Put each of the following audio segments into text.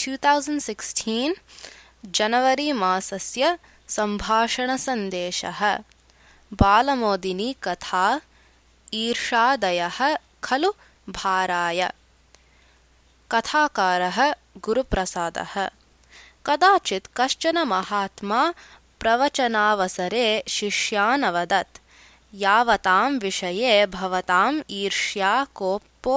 2016 January मासस्य सम्भाषणसन्देशः बालमोदिनी कथा ईर्षादयः खलु भाराय कथाकारः गुरुप्रसादः कदाचित् कश्चन महात्मा प्रवचनावसरे शिष्यान् अवदत् यावतां विषये भवताम् ईर्ष्या कोपो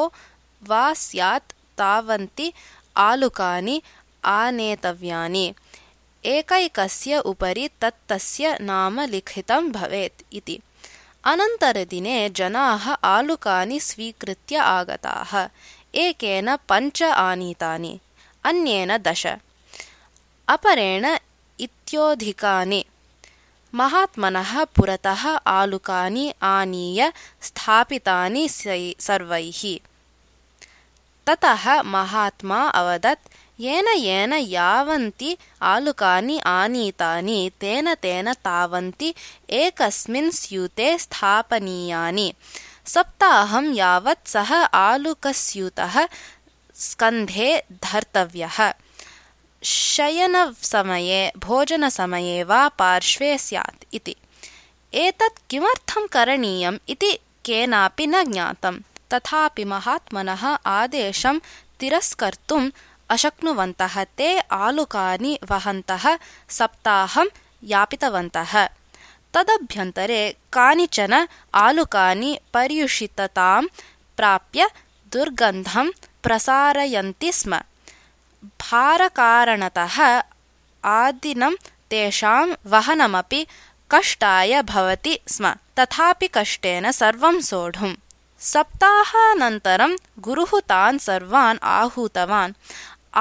वा स्यात् तावन्ति आलुकानि आनेतव्यानि। एकैकस्य उपरि तत्तस्य नाम लिखितं भवेत् इति। अनन्तरदिने जनाः आलुकानि स्वीकृत्य आगताः। एकेन पञ्च आनीतानि अन्येन दश। अपरेण इत्योधिकानि। महात्मनः पुरतः आलुकानि आनीय स्थापितानि सर्वैः ततः महात्मा अवदत् येन येन यावन्ति आलुकानि आनीतानि तेन तेन तावन्ति एकस्मिन् स्यूते स्थापनीयानि। सप्ताहं यावत् सः आलुकस्यूतः स्कन्धे धर्तव्यः। शयनसमये भोजनसमये वा पार्श्वे स्यात् इति। एतत् किमर्थं करणीयम् इति केनापि न ज्ञातम् तथापि महात्मनः आदेशं तिरस्कर्तुम् अशक्नुवन्तः ते आलुकानि वहन्तः सप्ताहं यापितवन्तः। तदभ्यन्तरे कानिचन आलुकानि पर्युषिततां प्राप्य दुर्गन्धं प्रसारयन्ति स्म। भारकारणतः आदिनं तेषां वहनमपि कष्टाय भवति स्म। तथापि कष्टेन सर्वं सोढुम् सप्ताहानन्तरं गुरुः तान् सर्वान् आहूतवान्।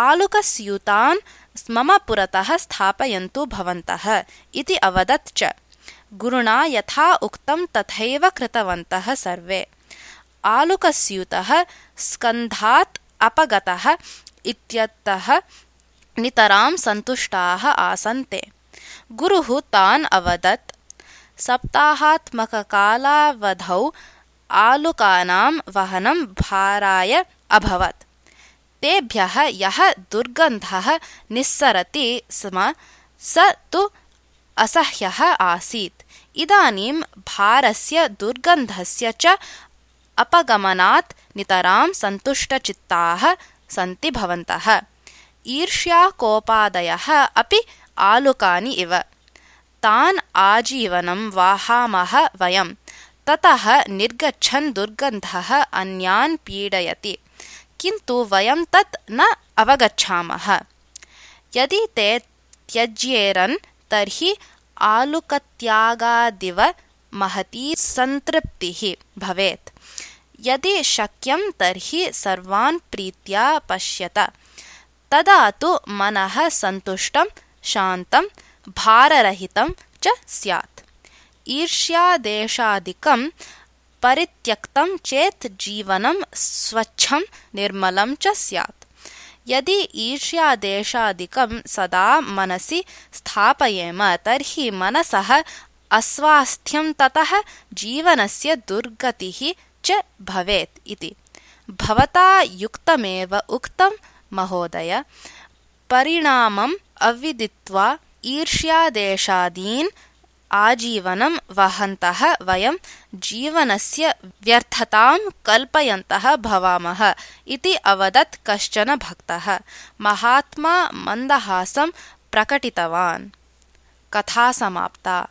आलुकस्यूतान् मम पुरतः स्थापयन्तु भवन्तः इति अवदत् च। गुरुणा यथा उक्तं तथैव कृतवन्तः सर्वे। आलुकस्यूतः स्कन्धात् अपगतः इत्यतः नितरां सन्तुष्टाः आसन् ते गुरुः तान् अवदत् सप्ताहात्मककालावधौ आलुकानां वहनं भाराय अभवत्। तेभ्यः यः दुर्गन्धः निस्सरति स्म स तु असह्यः आसीत्। इदानीं भारस्य दुर्गन्धस्य च अपगमनात् नितरां सन्तुष्टचित्ताः सन्ति भवन्तः। ईर्ष्याकोपादयः अपि आलुकानि इव। तान् आजीवनं वाहामः वयम् ततः निर्गच्छन् दुर्गन्धः अन्यान् पीडयति। किन्तु वयं तत् न अवगच्छामः। यदि ते त्यज्येरन् तर्हि आलुकत्यागादिव महती सन्तृप्तिः भवेत्। यदि शक्यं तर्हि सर्वान् प्रीत्या पश्यत। तदा तु मनः सन्तुष्टं शान्तं भाररहितं च स्यात् ईर्ष्यादेशादिकं परित्यक्तं चेत् जीवनं स्वच्छं निर्मलं च स्यात्। यदि ईर्ष्यादेशादिकं सदा मनसि स्थापयेम तर्हि मनसः अस्वास्थ्यं ततः जीवनस्य दुर्गतिः च भवेत् इति। भवता युक्तमेव उक्तं महोदय। परिणामम् अविदित्वा ईर्ष्यादेशादीन् आजीवनं वहन्तः वयं जीवनस्य व्यर्थतां कल्पयन्तः भवामः इति अवदत् कश्चन भक्तः। महात्मा मन्दहासं प्रकटितवान्। कथा समाप्ता